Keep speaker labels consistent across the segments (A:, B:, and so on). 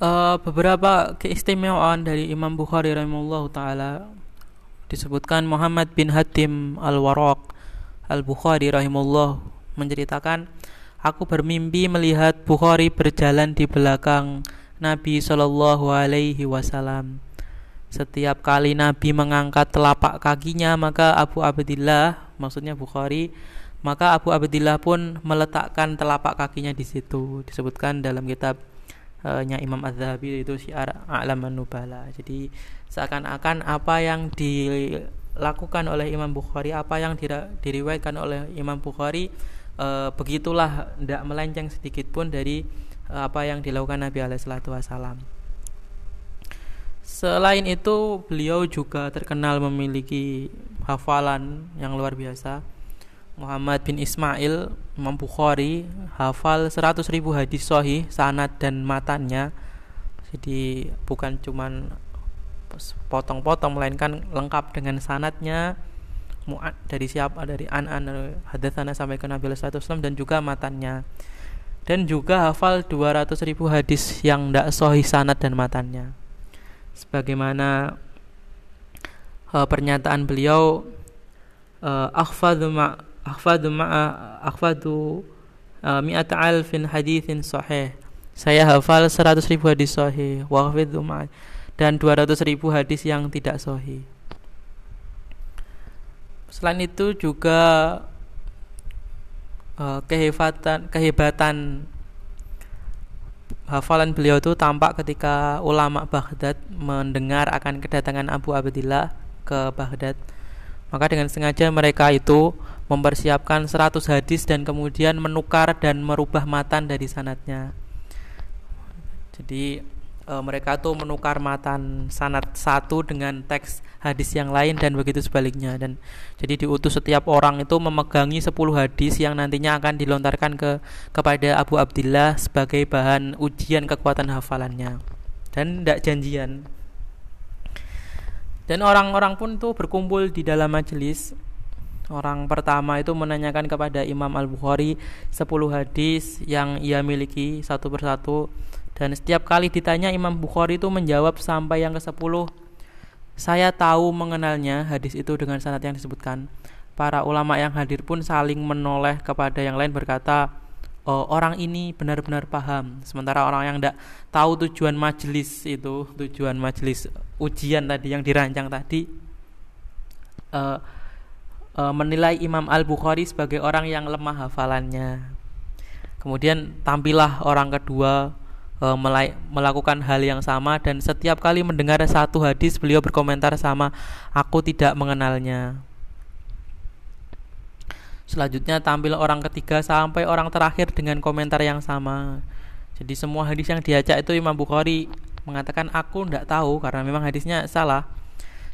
A: uh, beberapa keistimewaan dari Imam Bukhari rahimahullah taala. Disebutkan Muhammad bin Hatim al-Waraq al-Bukhari rahimahullah menceritakan aku bermimpi melihat Bukhari berjalan di belakang Nabi Shallallahu alaihi wasallam. Setiap kali Nabi mengangkat telapak kakinya maka Abu Abdillah maksudnya Bukhari maka Abu Abdillah pun meletakkan telapak kakinya di situ disebutkan dalam kitab uh, Imam Az-Zahabi itu Syiar A'laman Nubala jadi seakan-akan apa yang dilakukan oleh Imam Bukhari apa yang diriwayatkan oleh Imam Bukhari uh, begitulah tidak melenceng sedikit pun dari uh, apa yang dilakukan Nabi alaihi wasallam Selain itu, beliau juga terkenal memiliki hafalan yang luar biasa. Muhammad bin Ismail Imam Bukhari hafal 100 ribu hadis sahih sanad dan matanya jadi bukan cuman potong-potong melainkan lengkap dengan sanatnya muat dari siapa? Dari an an hadatsana sampai ke Nabi Wasallam dan juga matanya dan juga hafal 200 ribu hadis yang tidak sahih sanad dan matanya sebagaimana uh, pernyataan beliau uh, akhfadu ma akhfadu ma akhfadu uh, mi'ata alfin hadithin sahih saya hafal 100 ribu hadis sahih. wa ma dan 200 ribu hadis yang tidak sahih. Selain itu juga uh, kehebatan kehebatan hafalan beliau itu tampak ketika ulama Baghdad mendengar akan kedatangan Abu Abdillah ke Baghdad. Maka dengan sengaja mereka itu mempersiapkan 100 hadis dan kemudian menukar dan merubah matan dari sanatnya. Jadi e, mereka tuh menukar matan sanat satu dengan teks hadis yang lain dan begitu sebaliknya. Dan jadi diutus setiap orang itu memegangi 10 hadis yang nantinya akan dilontarkan ke kepada Abu Abdillah sebagai bahan ujian kekuatan hafalannya. Dan tidak janjian dan orang-orang pun tuh berkumpul di dalam majelis. Orang pertama itu menanyakan kepada Imam Al-Bukhari 10 hadis yang ia miliki satu persatu. Dan setiap kali ditanya Imam Bukhari itu menjawab sampai yang ke-10 Saya tahu mengenalnya hadis itu dengan sanad yang disebutkan. Para ulama yang hadir pun saling menoleh kepada yang lain berkata oh, Orang ini benar-benar paham Sementara orang yang tidak tahu tujuan majelis itu Tujuan majelis ujian tadi yang dirancang tadi uh, uh, Menilai Imam Al-Bukhari sebagai orang yang lemah hafalannya Kemudian tampillah orang kedua e, melakukan hal yang sama dan setiap kali mendengar satu hadis beliau berkomentar sama aku tidak mengenalnya. Selanjutnya tampil orang ketiga sampai orang terakhir dengan komentar yang sama. Jadi semua hadis yang diajak itu Imam Bukhari mengatakan aku tidak tahu karena memang hadisnya salah.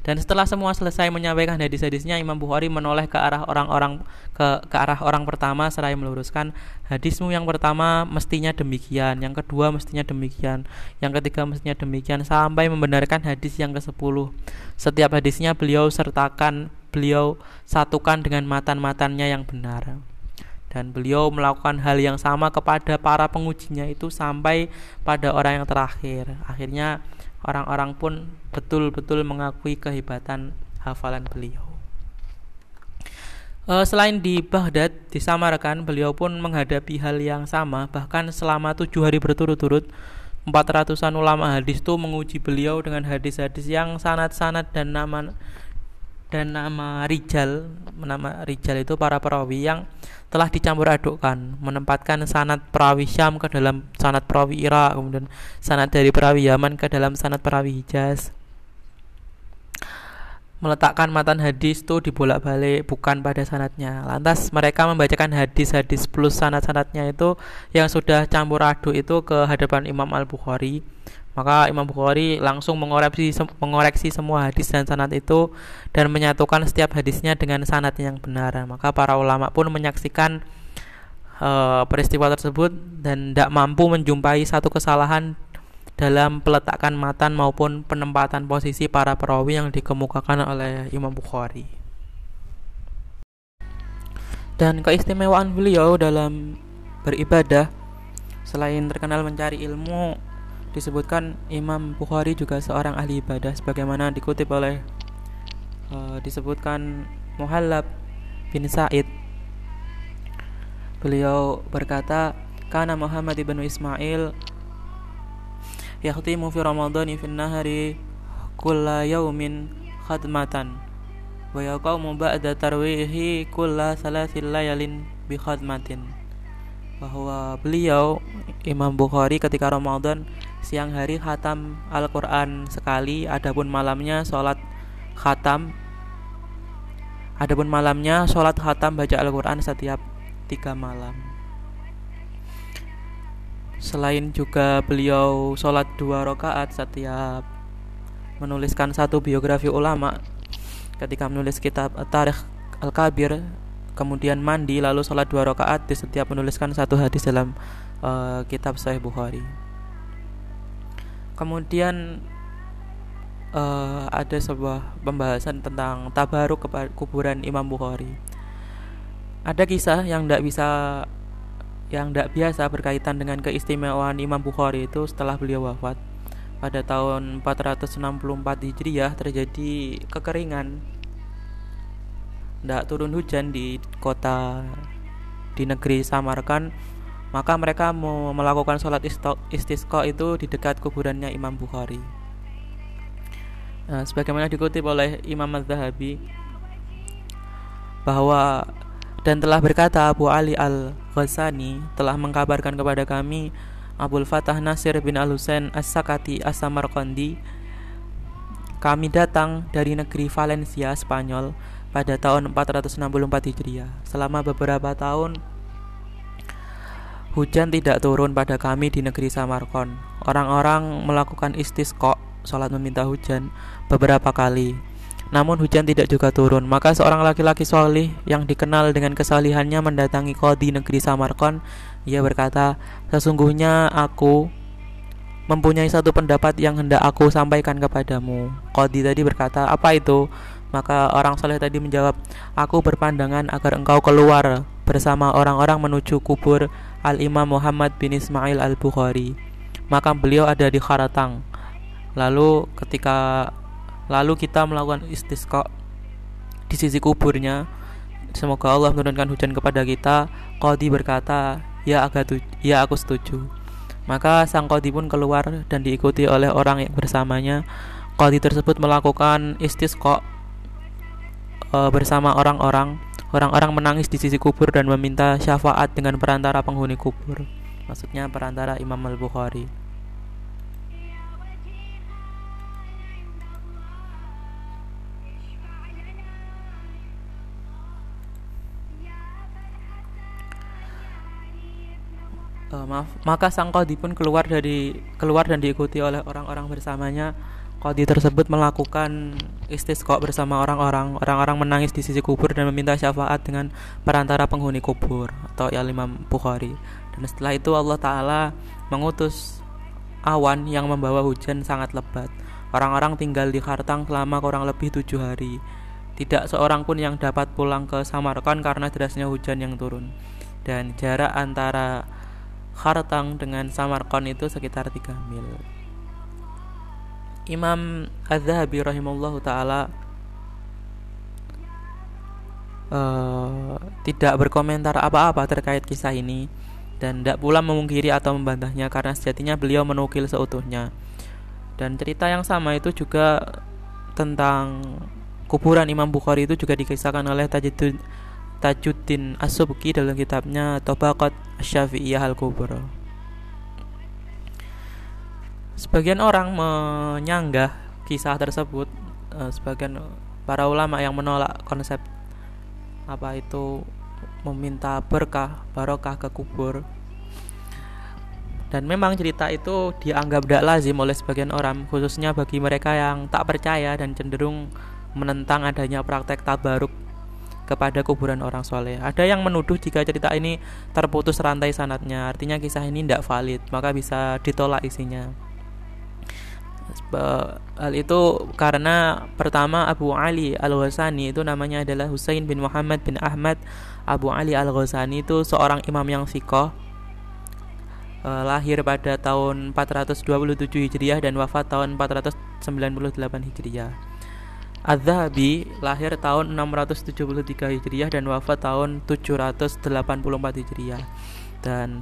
A: Dan setelah semua selesai menyampaikan hadis-hadisnya, Imam Bukhari menoleh ke arah orang-orang ke ke arah orang pertama seraya meluruskan hadismu yang pertama mestinya demikian, yang kedua mestinya demikian, yang ketiga mestinya demikian sampai membenarkan hadis yang ke-10. Setiap hadisnya beliau sertakan, beliau satukan dengan matan-matannya yang benar dan beliau melakukan hal yang sama kepada para pengujinya itu sampai pada orang yang terakhir. Akhirnya orang-orang pun betul-betul mengakui kehebatan hafalan beliau. E, selain di Baghdad, di Samarkand, beliau pun menghadapi hal yang sama. Bahkan selama tujuh hari berturut-turut, empat ratusan ulama hadis itu menguji beliau dengan hadis-hadis yang sanat-sanat dan nama dan nama rijal nama rijal itu para perawi yang telah dicampur adukkan menempatkan sanat perawi Syam ke dalam sanat perawi Irak kemudian sanat dari perawi Yaman ke dalam sanat perawi Hijaz. Meletakkan matan hadis itu dibolak-balik bukan pada sanatnya. Lantas mereka membacakan hadis-hadis plus sanat-sanatnya itu yang sudah campur aduk itu ke hadapan Imam Al-Bukhari maka Imam Bukhari langsung mengoreksi mengoreksi semua hadis dan sanad itu dan menyatukan setiap hadisnya dengan sanad yang benar. Maka para ulama pun menyaksikan uh, peristiwa tersebut dan tidak mampu menjumpai satu kesalahan dalam peletakan matan maupun penempatan posisi para perawi yang dikemukakan oleh Imam Bukhari. Dan keistimewaan beliau dalam beribadah selain terkenal mencari ilmu disebutkan Imam Bukhari juga seorang ahli ibadah sebagaimana dikutip oleh uh, disebutkan Muhallab bin Said. Beliau berkata karena Muhammad ibn Ismail yakhtimu fi ramadhani fi nahari kulla yaumin khadmatan wa yaqaumu ba'da tarwihi kulla salasil layalin bi khadmatin. Bahwa beliau Imam Bukhari ketika Ramadan siang hari khatam Al-Quran sekali adapun malamnya sholat khatam. Adapun malamnya sholat khatam baca Al-Quran setiap tiga malam. Selain juga beliau sholat dua rakaat setiap menuliskan satu biografi ulama. Ketika menulis kitab Tarikh Al-Kabir kemudian mandi lalu sholat dua rakaat di setiap menuliskan satu hadis dalam uh, kitab Sahih Bukhari kemudian uh, ada sebuah pembahasan tentang tabaruk kuburan Imam Bukhari. Ada kisah yang tidak bisa yang tidak biasa berkaitan dengan keistimewaan Imam Bukhari itu setelah beliau wafat. Pada tahun 464 Hijriah terjadi kekeringan. Tidak turun hujan di kota di negeri Samarkan maka mereka melakukan sholat istisqa itu di dekat kuburannya Imam Bukhari. Nah, sebagaimana dikutip oleh Imam Az-Zahabi bahwa dan telah berkata Abu Ali Al-Ghazani telah mengkabarkan kepada kami Abdul Fatah Nasir bin Al-Husain As-Sakati As-Samarqandi kami datang dari negeri Valencia, Spanyol pada tahun 464 Hijriah. Selama beberapa tahun Hujan tidak turun pada kami di negeri Samarkand. Orang-orang melakukan istisqa, sholat meminta hujan, beberapa kali. Namun hujan tidak juga turun. Maka seorang laki-laki solih yang dikenal dengan kesalihannya mendatangi Qadi negeri Samarkand. Ia berkata, sesungguhnya aku mempunyai satu pendapat yang hendak aku sampaikan kepadamu. Qadi tadi berkata, apa itu? Maka orang soleh tadi menjawab, aku berpandangan agar engkau keluar bersama orang-orang menuju kubur Al-Imam Muhammad bin Ismail Al-Bukhari. Makam beliau ada di Kharatang. Lalu ketika lalu kita melakukan istisqa di sisi kuburnya, semoga Allah menurunkan hujan kepada kita. Qadi berkata, "Ya agak ya aku setuju." Maka sang qadi pun keluar dan diikuti oleh orang yang bersamanya. Qadi tersebut melakukan istisqa uh, bersama orang-orang Orang-orang menangis di sisi kubur dan meminta syafaat dengan perantara penghuni kubur. Maksudnya perantara Imam Al-Bukhari. Uh, maaf, maka sang kodi pun keluar dari keluar dan diikuti oleh orang-orang bersamanya Kodi tersebut melakukan istisqa bersama orang-orang. Orang-orang menangis di sisi kubur dan meminta syafaat dengan perantara penghuni kubur atau ya Imam Bukhari. Dan setelah itu Allah Ta'ala mengutus awan yang membawa hujan sangat lebat. Orang-orang tinggal di Khartang selama kurang lebih tujuh hari. Tidak seorang pun yang dapat pulang ke Samarkand karena derasnya hujan yang turun. Dan jarak antara Khartang dengan Samarkand itu sekitar 3 mil. Imam Az-Zahabi rahimallahu taala uh, tidak berkomentar apa-apa terkait kisah ini dan tidak pula memungkiri atau membantahnya karena sejatinya beliau menukil seutuhnya. Dan cerita yang sama itu juga tentang kuburan Imam Bukhari itu juga dikisahkan oleh Tajuddin Tajuddin As-Subki dalam kitabnya Tabaqat Syafi'iyah Al-Kubra. Sebagian orang menyanggah kisah tersebut, uh, sebagian para ulama yang menolak konsep apa itu meminta berkah barokah ke kubur dan memang cerita itu dianggap tidak lazim oleh sebagian orang khususnya bagi mereka yang tak percaya dan cenderung menentang adanya praktek tabaruk kepada kuburan orang soleh. Ada yang menuduh jika cerita ini terputus rantai sanatnya, artinya kisah ini tidak valid, maka bisa ditolak isinya. Hal itu karena pertama Abu Ali Al-Ghazani itu namanya adalah Husain bin Muhammad bin Ahmad Abu Ali Al-Ghazani itu seorang imam yang fikoh uh, lahir pada tahun 427 Hijriah dan wafat tahun 498 Hijriah. Az-Zahabi lahir tahun 673 Hijriah dan wafat tahun 784 Hijriah. Dan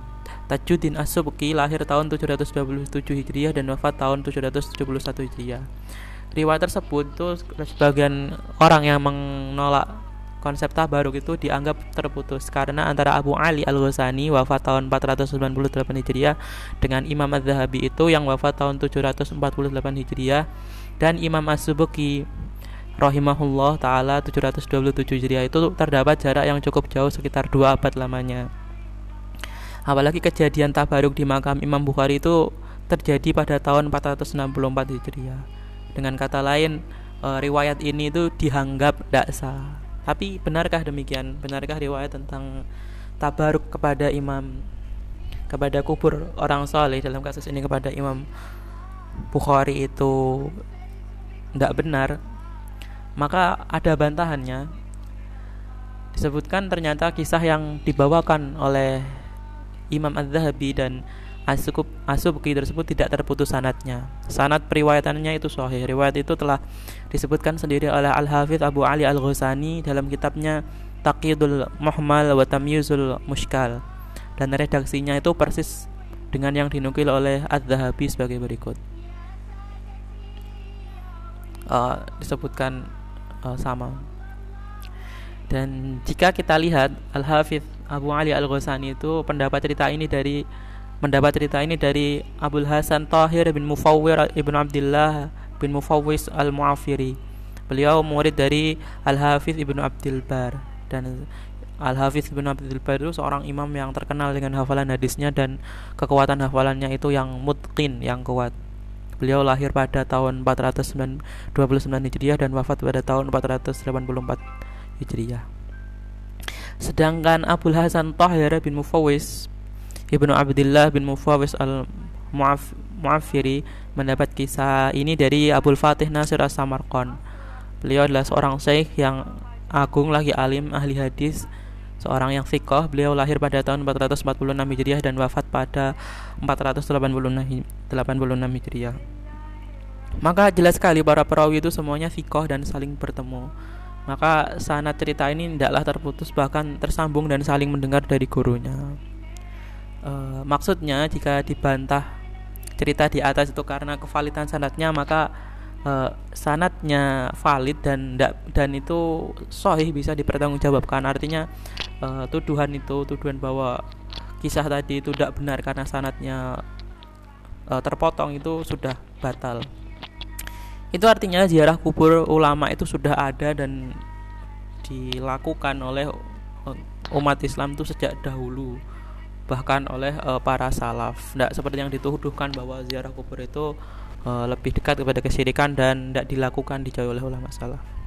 A: Tajuddin As-Subki lahir tahun 727 Hijriah dan wafat tahun 771 Hijriah. Riwayat tersebut itu sebagian orang yang menolak konsep tabaruk itu dianggap terputus karena antara Abu Ali Al-Ghazani wafat tahun 498 Hijriah dengan Imam Az-Zahabi itu yang wafat tahun 748 Hijriah dan Imam As-Subuki rahimahullah taala 727 Hijriah itu terdapat jarak yang cukup jauh sekitar dua abad lamanya. Apalagi kejadian tabaruk di makam Imam Bukhari itu terjadi pada tahun 464 Hijriah. Dengan kata lain, e, riwayat ini itu dianggap tidak sah. Tapi benarkah demikian? Benarkah riwayat tentang tabaruk kepada imam kepada kubur orang soleh dalam kasus ini kepada Imam Bukhari itu tidak benar? Maka ada bantahannya. Disebutkan ternyata kisah yang dibawakan oleh Imam Az-Zahabi dan Asub Asubki tersebut tidak terputus sanatnya. Sanat periwayatannya itu sahih. Riwayat itu telah disebutkan sendiri oleh Al-Hafidh Abu Ali Al-Ghazani dalam kitabnya Taqidul Muhmal wa Tamyizul Mushkal. Dan redaksinya itu persis dengan yang dinukil oleh Az-Zahabi sebagai berikut. Uh, disebutkan uh, sama. Dan jika kita lihat Al-Hafidh Abu Ali Al-Ghazani itu pendapat cerita ini dari mendapat cerita ini dari Abdul Hasan Tahir bin Mufawwir ibn Abdullah bin Mufawwis al-Mu'afiri. Beliau murid dari Al-Hafiz ibn Abdul Bar. Dan Al-Hafiz ibn Abdul Bar itu seorang imam yang terkenal dengan hafalan hadisnya dan kekuatan hafalannya itu yang mutqin yang kuat. Beliau lahir pada tahun 429 Hijriah dan wafat pada tahun 484 Hijriah sedangkan Abdul Hasan Tahir bin Mufawwis Ibnu Abdullah bin Mufawis al-Mu'afiri mendapat kisah ini dari Abdul Fatih Nasir As-Samarqand. Beliau adalah seorang syekh yang agung lagi alim ahli hadis seorang yang fikoh beliau lahir pada tahun 446 Hijriah dan wafat pada 486 Hijriah. Maka jelas sekali para perawi itu semuanya fikoh dan saling bertemu maka sanat cerita ini tidaklah terputus bahkan tersambung dan saling mendengar dari gurunya. Uh, maksudnya jika dibantah cerita di atas itu karena kevalidan sanatnya maka uh, sanatnya valid dan dan itu sahih bisa dipertanggungjawabkan. Artinya uh, tuduhan itu tuduhan bahwa kisah tadi itu tidak benar karena sanatnya uh, terpotong itu sudah batal itu artinya ziarah kubur ulama itu sudah ada dan dilakukan oleh umat Islam itu sejak dahulu bahkan oleh uh, para salaf. Tidak seperti yang dituduhkan bahwa ziarah kubur itu uh, lebih dekat kepada kesyirikan dan tidak dilakukan dijauhi oleh ulama salaf.